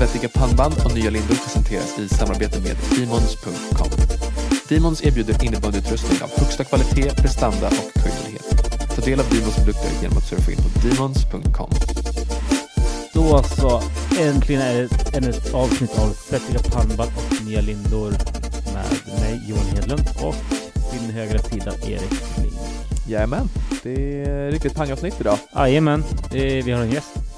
Svettiga pannband och nya lindor presenteras i samarbete med Demons.com. Demons erbjuder innebandyutrustning av högsta kvalitet, prestanda och höjdlighet. Ta del av Demons produkter genom att surfa in på Demons.com. Då så, äntligen är det ännu ett avsnitt av Svettiga pannband och nya lindor med mig Johan Hedlund och din högra sida Erik Flink. Jajamän, det är riktigt pangavsnitt idag. Jajamän, vi har en gäst.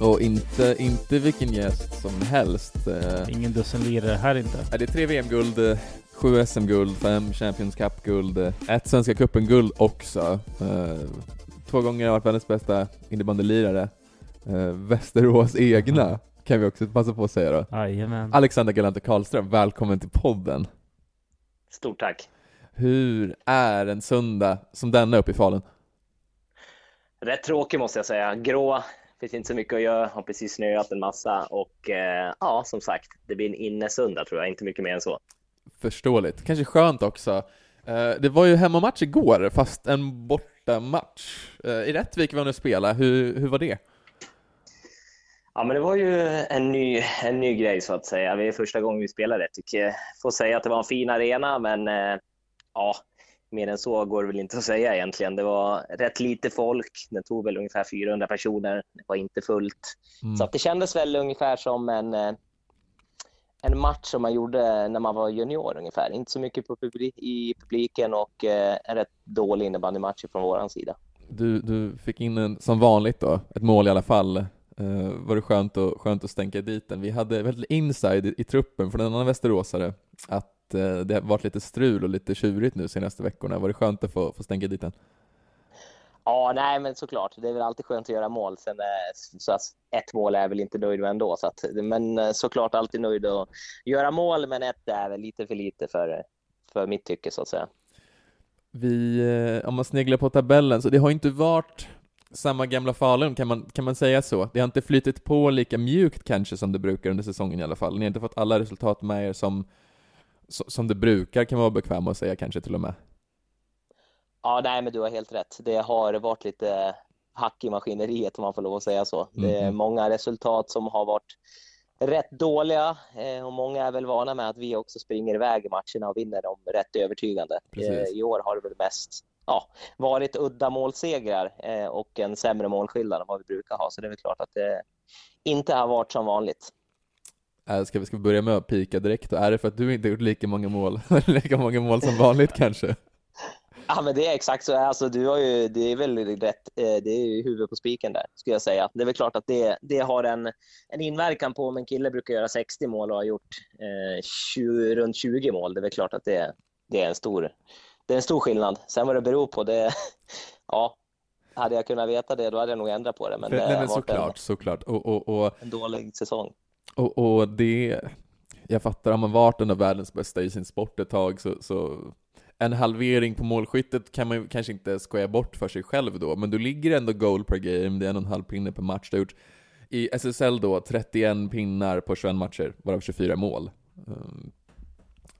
Och inte, inte vilken gäst som helst. Eh, Ingen dussinlirare här inte. Det är tre VM-guld, sju SM-guld, fem Champions Cup-guld, ett Svenska cupen-guld också. Eh, Två gånger har varit världens bästa innebandylirare. Eh, Västerås egna, kan vi också passa på att säga då. Jajamän. Alexander Galante Karlström, välkommen till podden. Stort tack. Hur är en söndag som denna uppe i Falun? Rätt tråkig måste jag säga. Grå, finns inte så mycket att göra, har precis snöat en massa och eh, ja, som sagt, det blir en innesöndag tror jag, inte mycket mer än så. Förståeligt. Kanske skönt också. Eh, Det var ju hemmamatch igår, fast en bortamatch. Eh, I Rättvik var ni spela. Hur, hur var det? Ja, men det var ju en ny, en ny grej så att säga. Det är första gången vi spelade. Jag tycker, får säga att det var en fin arena, men eh, ja, mer än så går det väl inte att säga egentligen. Det var rätt lite folk. Det tog väl ungefär 400 personer. Det var inte fullt. Mm. Så att det kändes väl ungefär som en, eh, en match som man gjorde när man var junior ungefär. Inte så mycket på publi- i publiken och eh, en rätt dålig innebandymatch från våran sida. Du, du fick in en, som vanligt då, ett mål i alla fall. Uh, var det skönt att, skönt att stänka dit den. Vi hade väldigt inside i, i truppen från en annan västeråsare att eh, det har varit lite strul och lite tjurigt nu senaste veckorna. Var det skönt att få, få stänka dit den? Ja, nej, men såklart. Det är väl alltid skönt att göra mål. Sen, eh, så att ett mål är jag väl inte nöjd med ändå. Så att, men eh, såklart alltid nöjd att göra mål, men ett är väl lite för lite för, för mitt tycke så att säga. Vi, om man sneglar på tabellen, så det har inte varit samma gamla Falun, kan man, kan man säga så? Det har inte flyttit på lika mjukt kanske som det brukar under säsongen i alla fall. Ni har inte fått alla resultat med er som, som det brukar, kan vara bekväm att säga kanske till och med. Ja, nej, men du har helt rätt. Det har varit lite hack i maskineriet om man får lov att säga så. Det är Mhm. många resultat som har varit rätt dåliga eh, och många är väl vana med att vi också springer iväg i matcherna och vinner dem rätt övertygande. Precis. Eh, I år har det väl mest ja, varit udda målsegrar eh, och en sämre målskillnad än vad vi brukar ha, så det är väl klart att det inte har varit som vanligt. Äh, Ska vi, ska vi börja med att pika direkt då? Är det för att du inte gjort lika många mål, lika många mål som vanligt kanske? Ja, men det är exakt så. Alltså, du har ju, det är väl rätt. eh, Det är ju huvudet på spiken där, skulle jag säga. Det är väl klart att det, det har en, en inverkan på om en kille brukar göra 60 mål och har gjort eh, 20, runt 20 mål. Det är väl klart att det, det är en stor, det är en stor skillnad. Sen vad det beror på, det, ja, hade jag kunnat veta det, då hade jag nog ändrat på det. Men det Nej, men såklart, såklart. Och, och, och, en, en dålig säsong och, och det, jag fattar, har man varit en av världens bästa i sin sport ett tag så, så en halvering på målskyttet kan man ju kanske inte skoja bort för sig själv då, men du ligger ändå goal per game, det är en och en halv pinne per match. Du har gjort i SSL då 31 pinnar på 21 matcher, varav 24 mål. Um,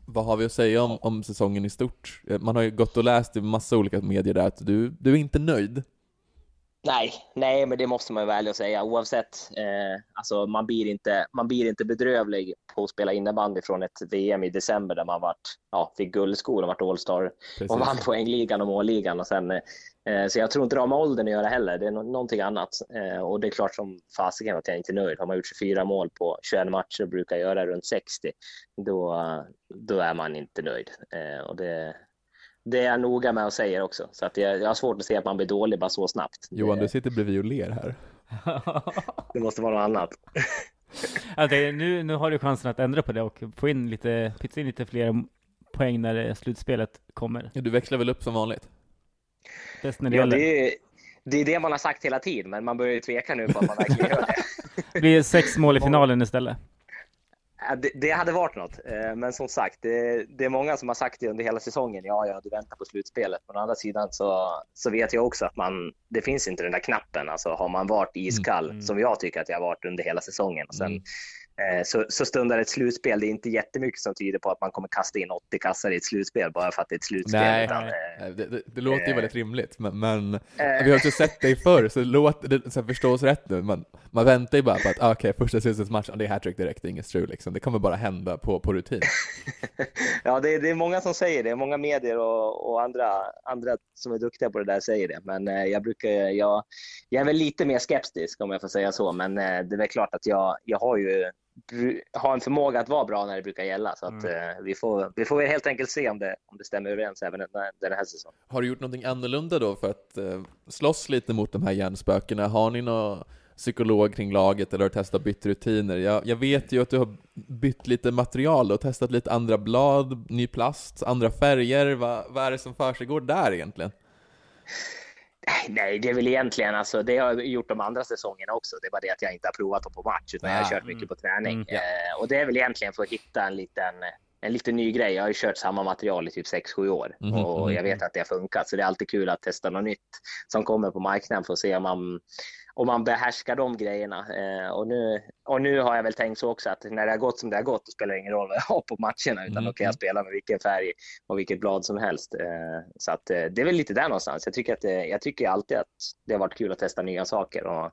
vad har vi att säga om, om säsongen i stort? Eh, man har ju gått och läst i massa olika medier där att du, du är inte nöjd. Nej, nej, men det måste man och säga. Oavsett, eh, alltså man blir inte, man blir inte bedrövlig på att spela innebandy från ett VM i december där man varit, ja, fick guldskor och varit All-star och vann poängligan och målligan och sen, eh, så jag tror inte det har med åldern att göra heller. Det är no någonting annat eh, och det är klart som fasiken att jag inte är nöjd. Har man gjort 24 mål på 21 matcher och brukar göra runt 60, då, då är man inte nöjd eh, och det det är jag noga med och säger också, så att jag, jag har svårt att se att man blir dålig bara så snabbt. Johan, det, du sitter bredvid och ler här. det måste vara något annat. Ja, det, nu, nu har du chansen att ändra på det och få in lite, pytsa in lite fler poäng när slutspelet kommer. Du växlar väl upp som vanligt? Bäst när det Ja, gäller. det, är, det är det man har sagt hela tiden, men man börjar ju tveka nu på att man verkligen gör det. Det blir sex mål i finalen istället. Det. Det hade varit något, eh, men som sagt, det, det är många som har sagt det under hela säsongen. Ja, ja, du väntar på slutspelet. Men å andra sidan så, så vet jag också att man, det finns inte den där knappen. Alltså har man varit iskall, Mm. som jag tycker att jag har varit under hela säsongen, och sen Mm. Eh, så, så stundar ett slutspel. Det är inte jättemycket som tyder på att man kommer kasta in 80 kassar i ett slutspel bara för att det är ett slutspel. Nej, utan, eh, det, det, det, låter ju väldigt rimligt, men, men eh. vi har också sett dig förr, så låt det så förstå oss rätt nu. Man, man väntar ju bara på att, ah, okej, okay, första slutspelsmatchen, det är hattrick direkt, det är inget strul liksom. Det kommer bara hända på, på rutin. ja, det, det, är många som säger det. Många medier och, och, andra, andra som är duktiga på det där säger det. Men eh, jag brukar, jag, jag är väl lite mer skeptisk om jag får säga så, men eh, det är väl klart att jag, jag har ju har en förmåga att vara bra när det brukar gälla. Så att, mm. eh, vi, får, vi får helt enkelt se om det, om det stämmer överens även den, här säsongen. Har du gjort någonting annorlunda då för att eh, slåss lite mot de här hjärnspökena? Har ni någon psykolog kring laget eller har du testat bytt rutiner? Jag, jag vet ju att du har bytt lite material och testat lite andra blad, ny plast, andra färger. Va, vad är det som för där egentligen? Nej, det är väl egentligen alltså, det har jag gjort de andra säsongerna också. Det är bara det att jag inte har provat dem på match, utan ah, jag har kört mycket mm. på träning. Mm, ja. eh, och det är väl egentligen för att hitta en liten, en lite ny grej. Jag har ju kört samma material i typ 6-7 år mm, och jag vet att det har funkat. Så det är alltid kul att testa något nytt som kommer på marknaden för att se om man om man behärskar de grejerna. Eh, och, nu, och nu har jag väl tänkt så också att när det har gått som det har gått, då spelar det ingen roll vad jag har på matcherna, utan mm. då kan jag spela med vilken färg och vilket blad som helst. Eh, så att, eh, det är väl lite där någonstans. Jag tycker, att det, jag tycker alltid att det har varit kul att testa nya saker. Och,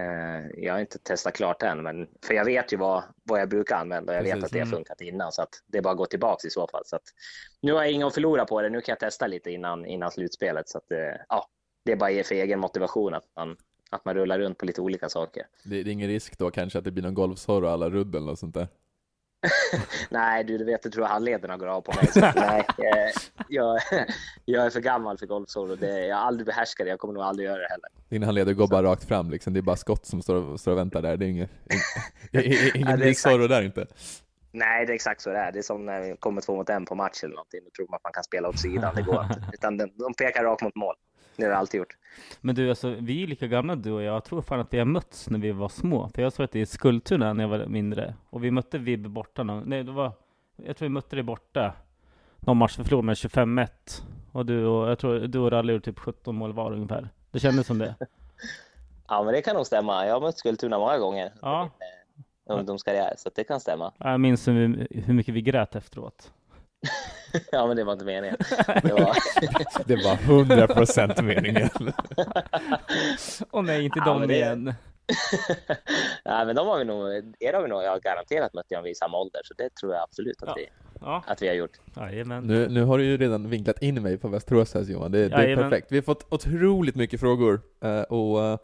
eh, jag har inte testat klart än, men, för jag vet ju vad, vad jag brukar använda och jag Precis. vet att det har mm. funkat innan, så att det är bara att gå tillbaka i så fall. Så att, nu har jag inget att förlora på det, nu kan jag testa lite innan, innan slutspelet. Så att, eh, ja, det är bara för egen motivation att man att man rullar runt på lite olika saker. Det, är ingen risk då kanske att det blir någon golfsorro alla rudd eller något sånt där? nej, du, du vet, du tror handlederna går av på mig. Så, nej, jag, jag, är för gammal för golfsorro. Jag har aldrig behärskat det, jag kommer nog aldrig göra det heller. Dina handleder går så. bara rakt fram liksom, det är bara skott som står, står och väntar där. Det är inget, ingen ja, sorro där inte. Nej, det är exakt så det är. Det är som när det kommer två mot en på match eller någonting. Då tror man att man kan spela åt sidan. Det går inte. Utan de pekar rakt mot mål. Det har jag alltid gjort. Men du, alltså, vi är lika gamla du och jag. Jag tror fan att vi har mötts när vi var små. För jag såg att det i Skultuna när jag var mindre. Och vi mötte Vibbe borta någon, nej det var, jag tror vi mötte dig borta. Någon match vi förlorade med 25-1. Och du och, jag tror du och Ralle gjorde typ 17 mål var ungefär. Det kändes som det. ja men det kan nog stämma. Jag har mött Skultuna många gånger. Ja. Ungdomskarriär, så det kan stämma. Jag minns hur, hur mycket vi grät efteråt. ja, men det var inte meningen. Det var, det var 100 procent meningen. Och nej, inte ja, de det... igen. nej, men de har vi nog, er har vi nog, jag har garanterat mött dem i samma ålder, så det tror jag absolut att, ja. vi, ja. att vi har gjort. Nu, nu har du ju redan vinklat in mig på Västerås här Johan, det, det är perfekt. Vi har fått otroligt mycket frågor, eh, och eh,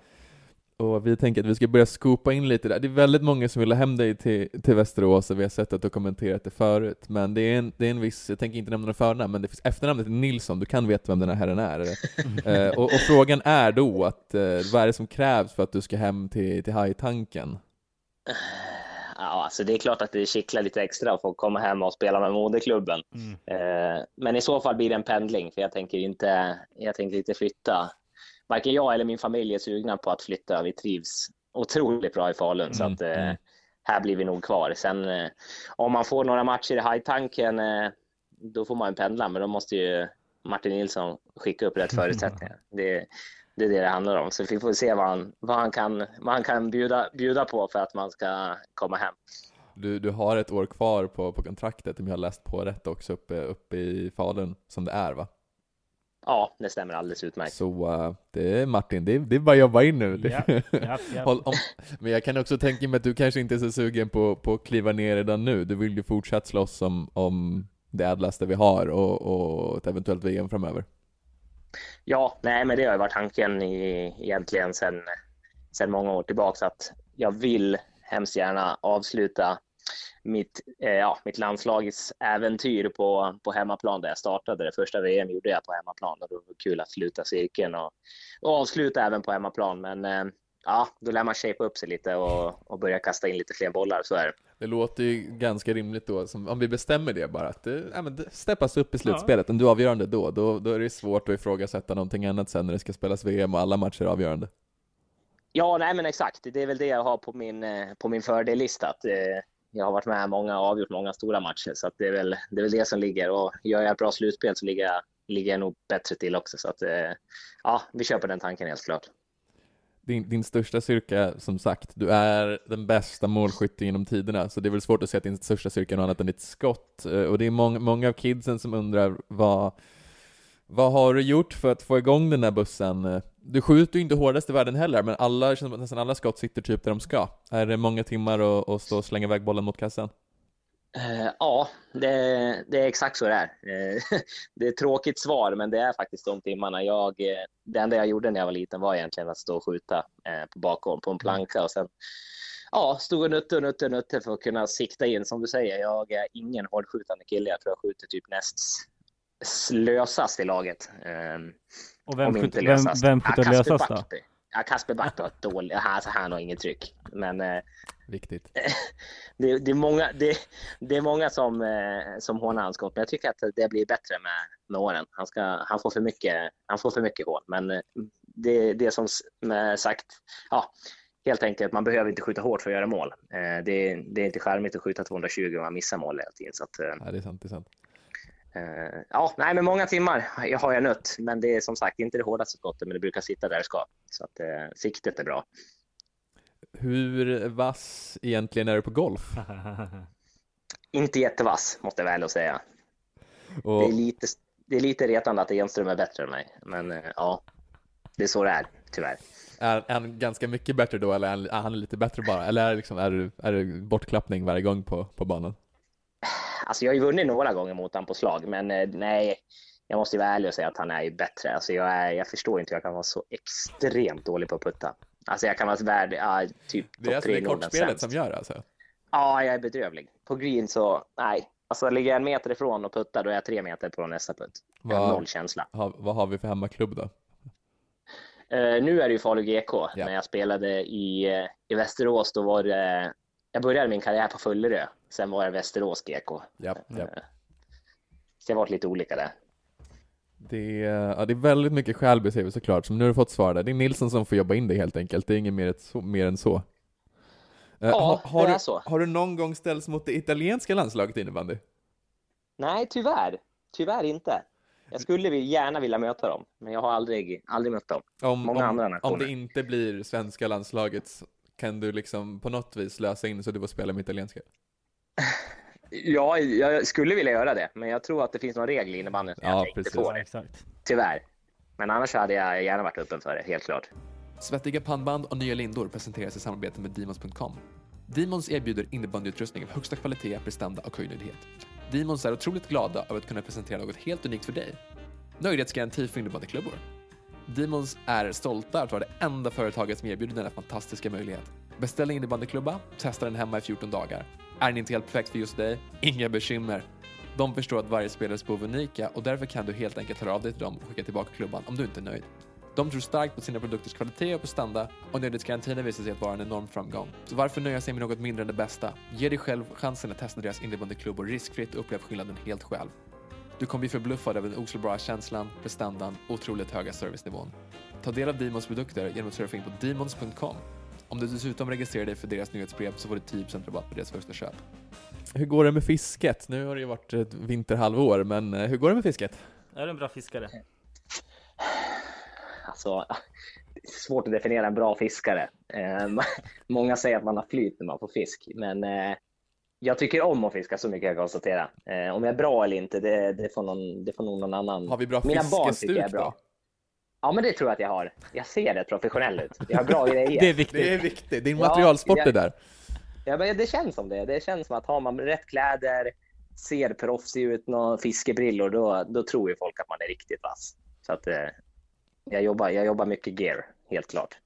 och vi tänker att vi ska börja skopa in lite där. Det är väldigt många som vill ha hem dig till, till Västerås och vi har sett att du har kommenterat det förut. Men det är en, det är en viss, jag tänker inte nämna några förnamn, men det finns efternamnet Nilsson, du kan veta vem den här herren är. eh, och, och, frågan är då att, eh, vad är det som krävs för att du ska hem till, till hajtanken? Ja, alltså det är klart att det kittlar lite extra att få komma hem och spela med moderklubben. Mm. Eh, men i så fall blir det en pendling, för jag tänker inte, jag tänker inte flytta varken jag eller min familj är sugna på att flytta. Vi trivs otroligt bra i Falun, mm, så att eh, mm. här blir vi nog kvar. Sen eh, om man får några matcher i hajtanken, eh, då får man pendla, men då måste ju Martin Nilsson skicka upp rätt förutsättningar. Det, det är det det handlar om. Så vi får se vad han, vad han kan, vad han kan bjuda, bjuda på för att man ska komma hem. Du, du har ett år kvar på, på kontraktet, om jag har läst på rätt också, uppe, uppe i Falun, som det är va? Ja, det stämmer alldeles utmärkt. Så uh, det är Martin, det är, det är bara att jobba in nu. Ja, ja, ja. om, men jag kan också tänka mig att du kanske inte är så sugen på, på att kliva ner redan nu. Du vill ju fortsatt slåss om, om det ädlaste vi har och, och ett eventuellt VM framöver. Ja, nej men det har ju varit tanken i, egentligen sedan sen många år tillbaka att jag vill hemskt gärna avsluta mitt, eh, ja, mitt landslagsäventyr på, på hemmaplan där jag startade. Det första VM gjorde jag på hemmaplan och det var kul att sluta cirkeln och, och avsluta även på hemmaplan. Men eh, ja, då lär man shape upp sig lite och, och börja kasta in lite fler bollar, så är det. Det låter ju ganska rimligt då, som, om vi bestämmer det bara, att det, ja, men det steppas upp i slutspelet, ja. om du är avgörande då, då, då är det svårt att ifrågasätta någonting annat sen när det ska spelas VM och alla matcher är avgörande. Ja, nej men exakt. Det är väl det jag har på min, eh, på min fördellista. Att, eh, jag har varit med många och avgjort många stora matcher, så det, är väl, det är väl det som ligger. Och gör jag ett bra slutspel så ligger jag, ligger jag nog bättre till också. Så att, eh, ja, vi kör på den tanken helt klart. din, din största styrka, som sagt, du är den bästa målskytten genom tiderna, så det är väl svårt att säga att din största styrka är något annat än ditt skott. Eh, och det är många, många av kidsen som undrar vad, vad har du gjort för att få igång den där bussen? Eh? Du skjuter ju inte hårdast i världen heller, men alla, nästan alla skott sitter typ där de ska. Är det många timmar att, att stå och slänga iväg bollen mot kassan? Eh, Ja, det, det är exakt så det är. Eh, Det är ett tråkigt svar, men det är faktiskt de timmarna. Jag, eh, det enda jag gjorde när jag var liten var egentligen att stå och skjuta eh, på bakom på en planka och sen ja, stod och nutte och nutte och nutte för att kunna sikta in. Som du säger, jag är ingen hårdskjutande kille. Jag tror jag skjuter typ näst slösast i laget. Ehm, Och vem om skjuter, inte vem, vem Ja, skjuter Kasper lösast då? Ja, Kasper Back har ett dåligt, alltså, han har inget tryck. Men eh, Viktigt. det, det, är många, det, det är många som, eh, som hånar hans skott, men jag tycker att det blir bättre med, med åren. Han, ska, han, får för mycket, han får för mycket hån, men eh, det, det som s- med sagt, ja, helt enkelt, man behöver inte skjuta hårt för att göra mål. Det, det är inte charmigt att skjuta 220 och man missar mål hela tiden. Så att, Ja, det är sant, det är sant. Eh, ja, nej, men många timmar jag har jag nött, men det är som sagt inte det hårdaste skottet, men det brukar sitta där det ska. Så att eh, siktet är bra. Hur vass egentligen är du på golf? Inte jättevass, måste jag väl och säga. Och, Det är lite, det är lite retande att Enström är bättre än mig, men eh, ja, det är så det är, tyvärr. Är han ganska mycket bättre då, eller är han- är han lite bättre bara? Eller är liksom, är det, är det bortklappning varje gång på, på banan? Alltså jag har ju vunnit några gånger mot honom på slag, men eh, nej, jag måste ju vara ärlig och säga att han är ju bättre. Alltså jag, är, jag förstår inte hur jag kan vara så extremt dålig på att putta. Alltså jag kan vara värd, ja, typ Det är alltså det kortspelet sämst. som gör det alltså? Ja, jag är bedrövlig. På green så, nej. Alltså ligger jag en meter ifrån och puttar, då är jag tre meter på nästa putt. Jag har Vad- noll känsla. Ha, vad har vi för hemmaklubb då? Eh, nu är det ju Falu GK. Ja. När jag spelade i, eh, i Västerås, då var det... Jag började min karriär på Fullerö. Sen var det Västerås GK. Ja, ja. Så det har varit lite olika där. Det, är, ja, det är väldigt mycket Skälby såklart, så nu har du fått svar där. Det är Nilsson som får jobba in det helt enkelt, det är inget mer, så, mer än så. Eh, Ja, har, har, det är du, så. har du någon gång ställts mot det italienska landslaget i innebandy? Nej, tyvärr. Tyvärr inte. Jag skulle gärna vilja möta dem, men jag har aldrig, aldrig mött dem. Om, Många andra om, nationer. om det inte blir svenska landslaget, kan du liksom på något vis lösa in så du får spela med italienska? Ja, jag skulle vilja göra det, men jag tror att det finns någon regel i innebandyn som Ja, jag inte precis. får. Exakt. Tyvärr. Men annars hade jag gärna varit öppen för det, helt klart. Svettiga pannband och nya lindor presenteras i samarbete med Demons.com. Demons erbjuder innebandyutrustning av högsta kvalitet, prestanda och höjdnöjdhet. Demons är otroligt glada över att kunna presentera något helt unikt för dig. Nöjdhetsgaranti för innebandyklubbor. Demons är stolta att vara det enda företaget som erbjuder denna fantastiska möjlighet. Beställ en innebandyklubba, testa den hemma i 14 dagar. Är den inte helt perfekt för just dig? Inga bekymmer. De förstår att varje spelares behov är unika och därför kan du helt enkelt höra av dig till dem och skicka tillbaka klubban om du inte är nöjd. De tror starkt på sina produkters kvalitet och prestanda och nöjdhetsgarantin har visat sig att vara en enorm framgång. Så varför nöja sig med något mindre än det bästa? Ge dig själv chansen att testa deras innebandyklubbor riskfritt och upplev skillnaden helt själv. Du kommer bli förbluffad över den oslagbara känslan, prestandan och otroligt höga servicenivån. Ta del av Demons produkter genom att surfa in på demons.com. Om du dessutom registrerar dig för deras nyhetsbrev så får du 10% rabatt på deras första köp. Hur går det med fisket? Nu har det ju varit ett vinterhalvår, men eh, hur går det med fisket? Är du en bra fiskare? Alltså, det är svårt att definiera en bra fiskare. Eh, många säger att man har flyt när man får fisk, men eh, jag tycker om att fiska, så mycket kan jag konstatera. Eh, om jag är bra eller inte, det, det, får, någon, det får nog någon annan... Har vi bra Mina barn tycker jag är bra. då? Ja, men det tror jag att jag har. Jag ser rätt professionell ut. Jag har bra grejer. Det är viktigt. Det är viktigt, det är en Ja, materialsport jag- det där. Ja, men det känns som det. Det känns som att har man rätt kläder, ser proffsig ut, några fiskebrillor, då, då tror ju folk att man är riktigt vass. Så att eh, jag, jobbar, jag jobbar mycket gear, helt klart.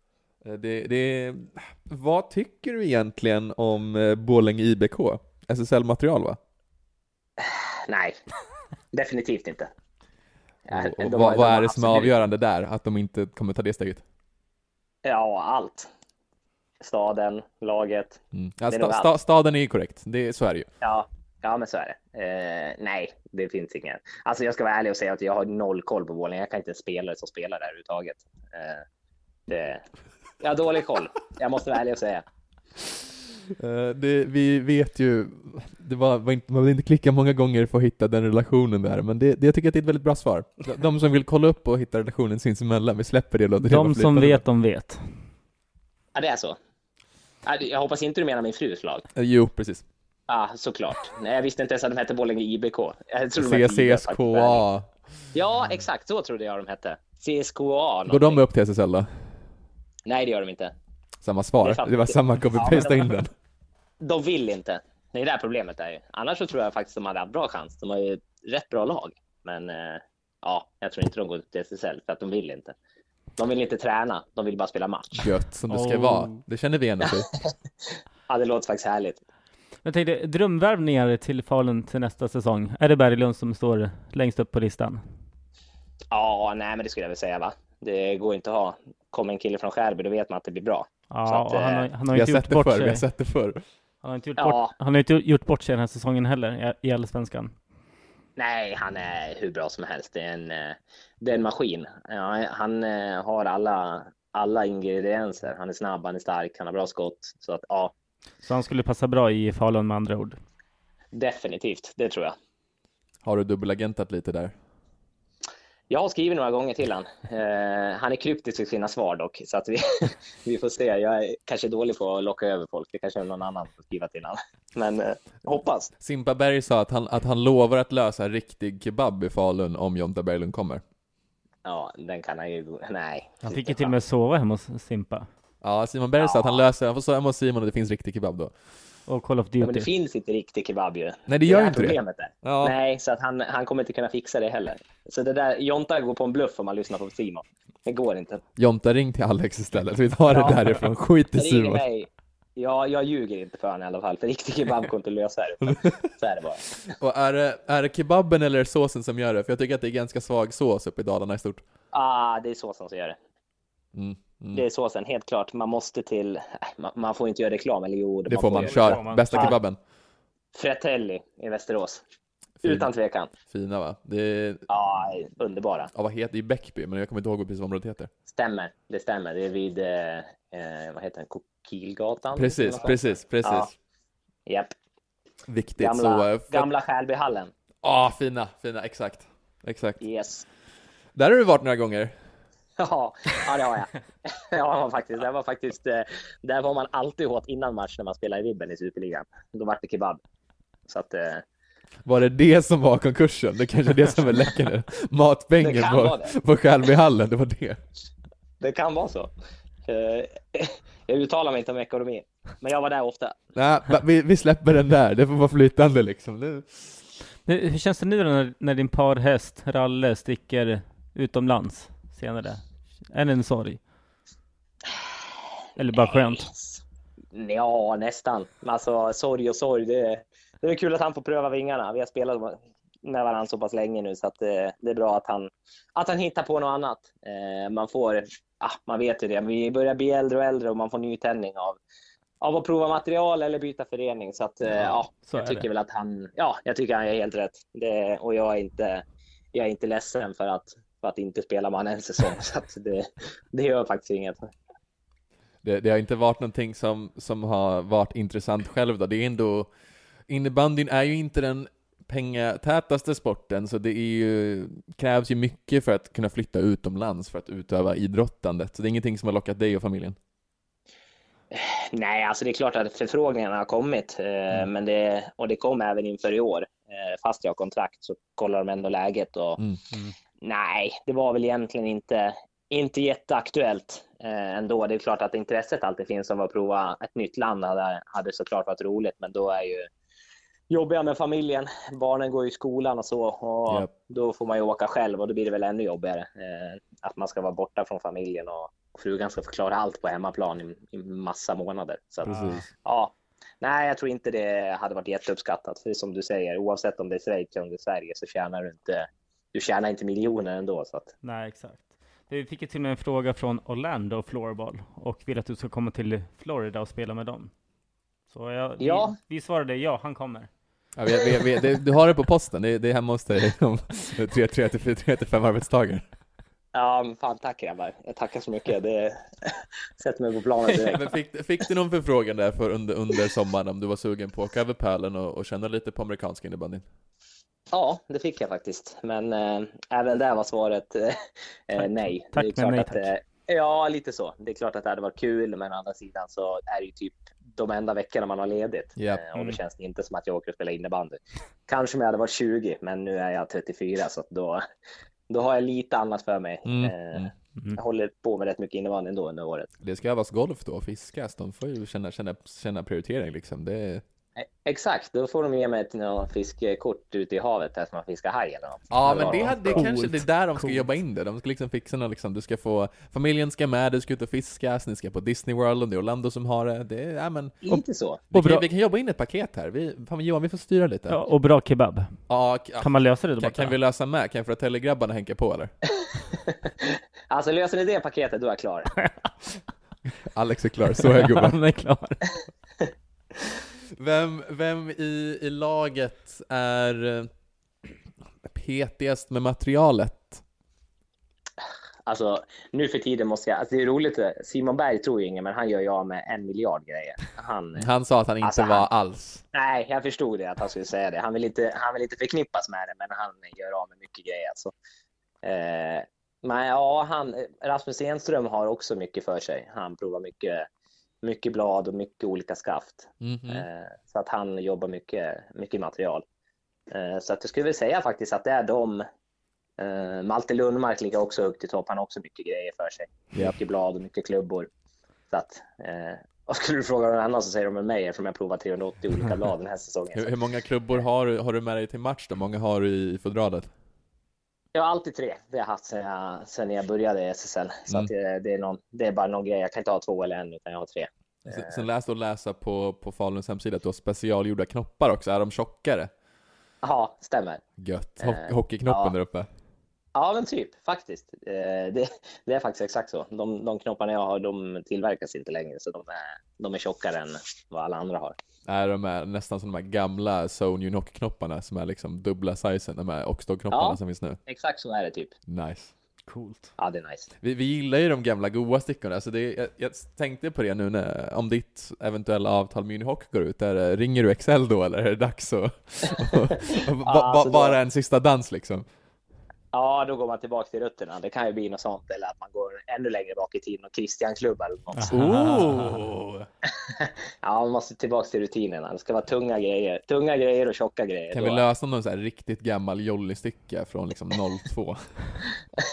Eh, Det, det, vad tycker du egentligen om eh, Borlänge IBK? SSL-material va? Nej, definitivt inte. Ja, och de vad, de är det som är avgörande där, att de inte kommer ta det steget? Ja, allt. Staden, laget. Mm. Ja, sta, sta, staden är ju korrekt, det, så är det ju. Ja, ja men så är det. Eh, nej, det finns ingen. Alltså jag ska vara ärlig och säga att jag har noll koll på Borlänge. Jag kan inte en spelare som spelar där överhuvudtaget. Eh, det, jag har dålig koll. Jag måste vara ärlig och säga. Eh, det, vi vet ju, det var, var inte, man vill inte klicka många gånger för att hitta den relationen där, men det, det, jag tycker att det är ett väldigt bra svar. De, de som vill kolla upp och hitta relationen sinsemellan, vi släpper det och låter De som vet, de vet. Ja, det är så. Ja, Jag hoppas inte du menar min frus lag. Eh, Jo, precis. Ja, såklart. Nej, jag visste inte ens att de hette Borlänge IBK. Jag trodde. CCSKA. Ja, exakt så trodde jag de hette. CSKA. Går de upp till SSL då? Nej, det gör de inte. Samma Det svar. fan- Det var samma copy-pasta Ja, in de- den. De vill inte. Det är där problemet är ju. Annars så tror jag faktiskt de hade haft bra chans. De har ju ett rätt bra lag. Men eh, ja, jag tror inte de går till SSL för att de vill inte. De vill inte träna, de vill bara spela match. Gött som det ska Oh. vara. Det känner vi igen oss i. Ja, det låter faktiskt härligt. Jag tänkte, drömvärvningar till Falun till nästa säsong. Är det Berglund som står längst upp på listan? Ja, nej, men det skulle jag väl säga va. Det går inte att ha. Kommer en kille från Skärby, då vet man att det blir bra. Ja, att, han har, eh, han har Vi har inte gjort sett det förr, vi har sett det förr. Han har inte gjort, Ja. bort, han har inte gjort bort sig den här säsongen heller i, i Allsvenskan. Nej, han är hur bra som helst. Det är en, eh, det är en maskin. Ja, han eh, har alla, alla ingredienser. Han är snabb, han är stark, han har bra skott. Så att ja, Så han skulle passa bra i Falun med andra ord. definitivt. Det tror jag. Har du dubbelagentat lite där? Jag har skrivit några gånger till han. Eh, han är kryptisk i sina svar dock, så att vi, vi får se. Jag är kanske dålig på att locka över folk. Det kanske är någon annan som skriva till han. Men eh, hoppas. Simpa Berg sa att han, att han lovar att lösa riktig kebab i Falun om Jonta Berglund kommer. Ja, den kan han ju... Nej. Han fick ju till och med sova hemma hos Simpa. Ja, Simon Berg sa att han löser, han får säga hemma hos Simon och det finns riktig kebab då. Och Call of Ja, men det Duty. finns inte riktig kebab ju. Nej, det gör här inte det. problemet Är. Ja. Nej, så att han, han kommer inte kunna fixa det heller. Så det där, Jonta går på en bluff om man lyssnar på Simon. Det går inte. Jonta, ring till Alex istället. Vi tar Ja. det därifrån. Skit i Simon. mig. Ja, jag ljuger inte för honom i alla fall, för riktig kebab går inte att lösa det. Så är det bara. Och är det, är det kebaben eller det såsen som gör det? För jag tycker att det är ganska svag sås uppe i Dalarna i stort. Ah, det är såsen som gör det. Mm. Mm. Det är såsen, helt klart. Man måste till... äh, Man, man får inte göra reklam, eller jo, Det får man. Kör. man. Bästa Ja. kebaben. Fretelli i Västerås. Fin. Utan tvekan. Fina va? Det är, Ja, underbara. ja, vad heter det? I Bäckby, men jag kommer inte ihåg precis vad området heter. Stämmer, det stämmer. Det är vid, eh, eh, vad heter den, Kokilgatan? Precis, precis, precis. Ja. Japp, Viktigt. gamla, så, eh, för- gamla Skälbyhallen. Ah, fina, fina, exakt. Exakt. Yes. Där har du varit några gånger. Ja, ja, det har jag. Ja, faktiskt. Det var faktiskt, eh, där var man alltid åt innan match när man spelade i Vibben i Superligan. Då var det kebab. Så att, eh, Var det det som var konkursen? Det kanske är det som är läcker nu. Matpengen Det på, det. på Skälbyhallen, det var det. det kan vara så. Eh, Jag uttalar mig inte om ekonomi, men jag var där ofta. Nej, vi, vi släpper den där, det får vara flytande liksom. Det, Nu, Hur känns det nu när, när din parhäst Ralle sticker utomlands senare? Är det en sorg? Eller bara skönt? Ja, nästan. Alltså, sorg och sorg. Det är, det är kul att han får pröva vingarna. Vi har spelat med varandra så pass länge nu så att det, det är bra att han, att han hittar på något annat. Eh, man får, ah, man vet ju det, vi börjar bli äldre och äldre och man får nytändning av, av att prova material eller byta förening. Så att, eh, ja, så jag tycker det. väl att han, ja, jag tycker han är helt rätt. Det, och jag är inte, jag är inte ledsen för att, för att inte spela med han en säsong. Så att det, det gör faktiskt inget. det, det har inte varit någonting som, som har varit intressant själv då. Det är ändå, innebandyn är ju inte den pengatätaste sporten, så det ju, krävs ju mycket för att kunna flytta utomlands för att utöva idrottandet. Så det är ingenting som har lockat dig och familjen. Nej, alltså det är klart att förfrågningarna har kommit, eh, men det, och det kom även inför i år. Eh, fast jag har kontrakt så kollar de ändå läget och Mm. Nej, det var väl egentligen inte, inte jätteaktuellt eh, ändå. Det är klart att intresset alltid finns av att prova ett nytt land hade, hade såklart varit roligt, men då är ju jobbiga med familjen. Barnen går i skolan och så och Japp. då får man ju åka själv och då blir det väl ännu jobbigare. Eh, att man ska vara borta från familjen och, och frugan ska förklara allt på hemmaplan i, i massa månader. Så att, ja, nej, jag tror inte det hade varit jätteuppskattat. För som du säger, oavsett om det är Schweiz eller om det är Sverige så tjänar du inte, du tjänar inte miljoner ändå. Så att, Nej, exakt. Vi fick ju till och med en fråga från Orlando Floorball och vill att du ska komma till Florida och spela med dem. Så jag, vi, Ja. vi svarade ja, han kommer. Ja, vi, vi, vi, det, du har det på posten, det, det är hemma hos dig om tre, tre, till- tre till fem arbetsdagar. ja, men fan tack grabbar. Jag tackar så mycket. Det sätter mig på planen direkt. Men fick, fick du någon förfrågan där för under, under sommaren om du var sugen på att åka över pärlen och, och känna lite på amerikansk innebandy? Ja, det fick jag faktiskt. Men eh, även där var svaret eh, eh, nej. Tack, det är klart nej, att tack. eh, Ja, lite så. Det är klart att det hade varit kul, men å andra sidan så är det ju typ de enda veckorna man har ledigt. Japp. Eh, Och Mm. känns det inte som att jag åker och spelar innebandy. Kanske om jag hade varit 20, men nu är jag 34 så att då, då har jag lite annat för mig. Mm, Eh, mm. Mm. Jag håller på med rätt mycket innebandy ändå under året. Det ska övas golf då, och fiskas. De får ju känna, känna, känna prioritering liksom. Det Exakt, då får de ge mig ett fiskekort ute i havet där som man fiskar haj eller något. Ja, men det, hade, det Coolt. kanske det är där de ska Coolt. jobba in det. De ska liksom fixa något liksom, du ska få, familjen ska med, du ska ut och fiskas, ni ska på Disney World, och det är Orlando som har det. det är, ja, men, Lite så. vi, Och kan, vi kan jobba in ett paket här. Vi, fan, Johan, vi får styra lite. Ja, och bra kebab. Ja, Kan man lösa det då kan, kan vi lösa med? Kan Fratelli-grabbarna hänka på eller? Alltså löser ni det paketet, då är jag klar. Alex är klar, så är gubben. Han är klar. Vem, vem i, i laget är eh, petigast med materialet? Alltså, nu för tiden måste jag... Alltså, det är roligt. Simon Berg tror ju ingen, men han gör ju av med en miljard grejer. Han, Han sa att han inte Alltså, var han- alls. nej, jag förstod det att han skulle säga det. Han vill inte, han vill inte förknippas med det, men han gör av med mycket grejer. Alltså. Eh, men ja, han, Rasmus Enström har också mycket för sig. Han provar mycket, mycket blad och mycket olika skaft. Mhm. Eh, så att han jobbar mycket, mycket material. Eh, så att jag skulle väl säga faktiskt att det är de. Eh, Malte Lundmark ligger också högt i topp. Han har också mycket grejer för sig. Ja. Mycket blad och mycket klubbor. Så att, och skulle du fråga någon annan så säger de med mig eftersom jag provat 380 olika blad den här säsongen. Hur, hur många klubbor har, har du med dig till match då? många har du i fodralet? Jag har alltid tre. Det har jag haft sedan jag, sedan jag började i SSL. Så Mm. det, det, är någon, det är bara någon grej. Jag kan inte ha två eller en, utan jag har tre. Sen- Sen läste och läsa på, på Faluns hemsida att du har specialgjorda knoppar också. Är de tjockare? Ja, stämmer. Gött. Eh, Ho- hockeyknoppen ja. där uppe. Ja, men typ faktiskt. Eh, det, det är faktiskt exakt så. De, de knopparna jag har, de tillverkas inte längre, så de är, de är tjockare än vad alla andra har. Är de är nästan som de här gamla Sony Knock-knopparna som är liksom dubbla sizen, de här Oxdog-knopparna Ja. som finns nu. Exakt så är det typ. Nice. Coolt. Ja, det är nice. Vi, vi gillar ju de gamla goa stickorna, så det, jag, jag tänkte på det nu när, om ditt eventuella avtal med Unihoc går ut, är, det- ringer du XL då eller är det dags att och, och, ba, ba, alltså bara en sista dans liksom? Ja, då går man tillbaka till rötterna. Det kan ju bli något sånt, eller att man går ännu längre bak i tiden och Christian-klubbar eller något. Oh! Ja, man måste tillbaka till rutinerna. Det ska vara tunga grejer. Tunga grejer och tjocka grejer. Kan vi Då- lösa någon så här riktigt gammal Jolly-sticka från liksom 02?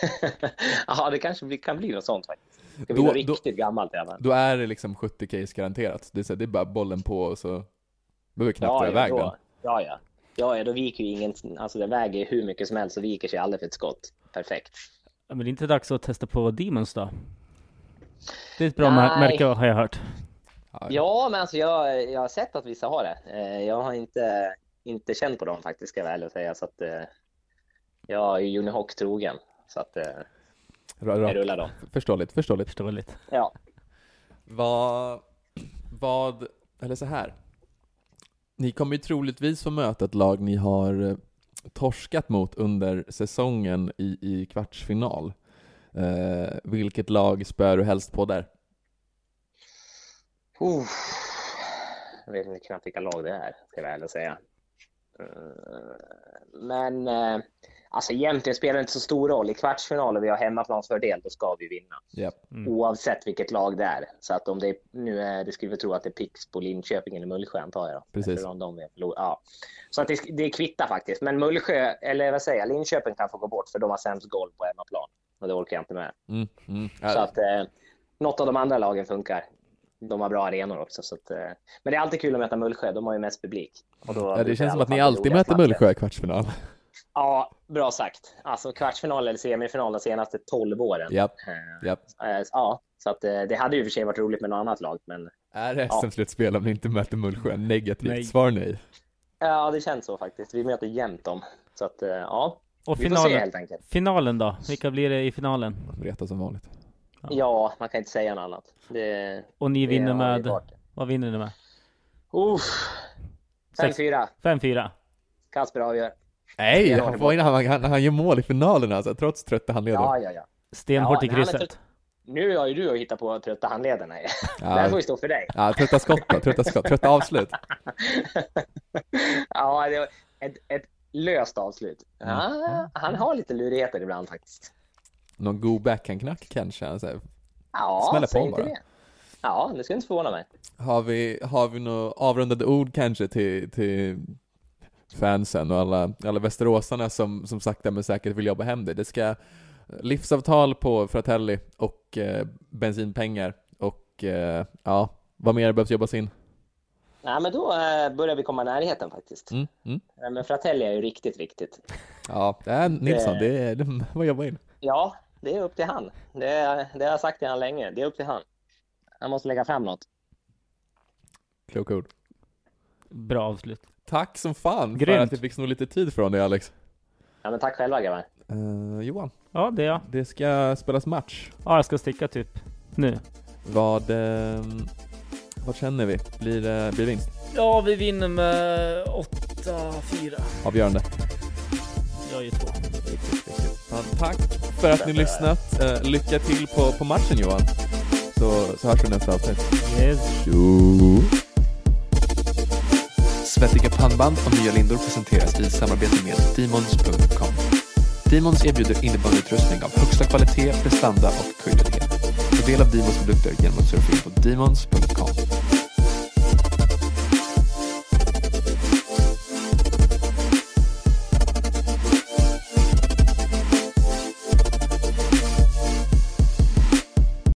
ja, det kanske kan bli något sånt faktiskt. Det ska Då- bli något då- riktigt gammalt. Ja, men. Då är det liksom 70 case garanterat. Det är, så här, det är bara bollen på och så behöver knappt dra ja, iväg ja, den. då, ja, ja. Ja, ja, då viker ju ingen, alltså den väger hur mycket som helst och viker sig aldrig för ett skott. Perfekt. Men det är inte dags att testa på Demons då? Det är ett bra Nej. mär- märke har jag hört. Ja, men alltså jag, jag har sett att vissa har det. Eh, Jag har inte, inte känt på dem faktiskt, ska jag vara ärlig och säga. Så att, eh, jag är Unihoc trogen. Så att eh, jag rullar dem. Förståeligt, förståeligt. Förståeligt. Ja. Vad, vad, eller så här. Ni kommer ju troligtvis få möta ett lag ni har eh, torskat mot under säsongen i, i kvartsfinal. Eh, vilket lag spör du helst på där? Uh, jag vet inte knappt vilka lag det är, ska jag vara ärlig och säga. Eh, men eh, alltså egentligen spelar det inte så stor roll. I kvartsfinal och vi har hemmaplansfördel, då ska vi vinna. Japp. Mm. Oavsett vilket lag det är. Så att om det är, nu är, det skulle vi tro att det är Pix på Linköping eller Mullsjö antar jag. Då. Precis. Eftersom de ja. Så att det, det kvittar faktiskt. Men Mullsjö, eller vad säger jag, Linköping kan få gå bort för de har sämst golv på hemmaplan. Och det orkar jag inte med. Mm, mm. Så att eh, något av de andra lagen funkar. De har bra arenor också. Så att, eh, men det är alltid kul att möta Mullsjö. De har ju mest publik. Och då ja, det känns som att ni alltid möter. Mullsjö i kvartsfinal. Ja, bra sagt. Alltså kvartsfinal eller semifinal de senaste 12 åren. Japp, Eh, japp. eh, Ja, så att eh, det hade ju för sig varit roligt med något annat lag, men Är det Ja. SM-slutspel om ni inte möter Mullsjö? Negativt. Nej. Svar nej. ja, det känns så faktiskt. Vi möter jämt dem. Så att eh, ja, Och vi får se finalen, helt enkelt. finalen då? Vilka blir det i finalen? Reta som vanligt. Ja, man kan inte säga något annat. Det, Och ni det vinner med, varit. vad vinner ni med? Uff. Sex- 5-4. 5-4. Kasper avgör. Nej, Ja, han, det får in, han, han, han gör mål i finalen alltså, trots trötta handleder. Ja, ja, ja. Stenhårt Ja, i krysset. Nu har ju du att hitta på trötta handlederna. Det Ja, här får ju stå för dig. ja, trötta skott då, trötta skott, trötta avslut. ja, det var ett, ett löst avslut. Mm. Ja, han har lite lurigheter ibland faktiskt. Någon god backhandknack kanske? Alltså, Ja, Smäller på bara. det. Ja, det skulle inte förvåna mig. Har vi, har vi några avrundade ord kanske till, till fansen och alla, alla västeråsarna som, som sakta men säkert vill jobba hem det? Det ska livsavtal på Fratelli och eh, bensinpengar och eh, ja, vad mer behövs jobbas in? Nej, men då eh, börjar vi komma i närheten faktiskt. Mm, mm. Nej, Men Fratelli är ju riktigt viktigt. Ja, det är Nilsson, Det- det är, det var jobba in. Ja, det är upp till han. Det, det har jag sagt till han länge. Det är upp till han. Han måste lägga fram något. Kloka ord. Bra avslut. Tack som fan för Grymt. att jag fick sno lite tid från dig Alex. Ja, men tack själva grabbar. Eh, Johan, Ja, det är jag. det ska spelas match. Ja, jag ska sticka typ nu. Vad, eh, vad känner vi? Blir det blir vinst? Ja, vi vinner med 8-4. Avgörande. Jag är två. Ja, tack för att ni lyssnat. Eh, lycka till på, på matchen Johan. Så, så hörs vi nästa avsnitt. Yes. Svettiga pannband och nya lindor presenteras i samarbete med Demons.com. Demons erbjuder innebandyutrustning av högsta kvalitet, prestanda och kunnighet. Ta del av Demons produkter genom att surfa in på Demons.com.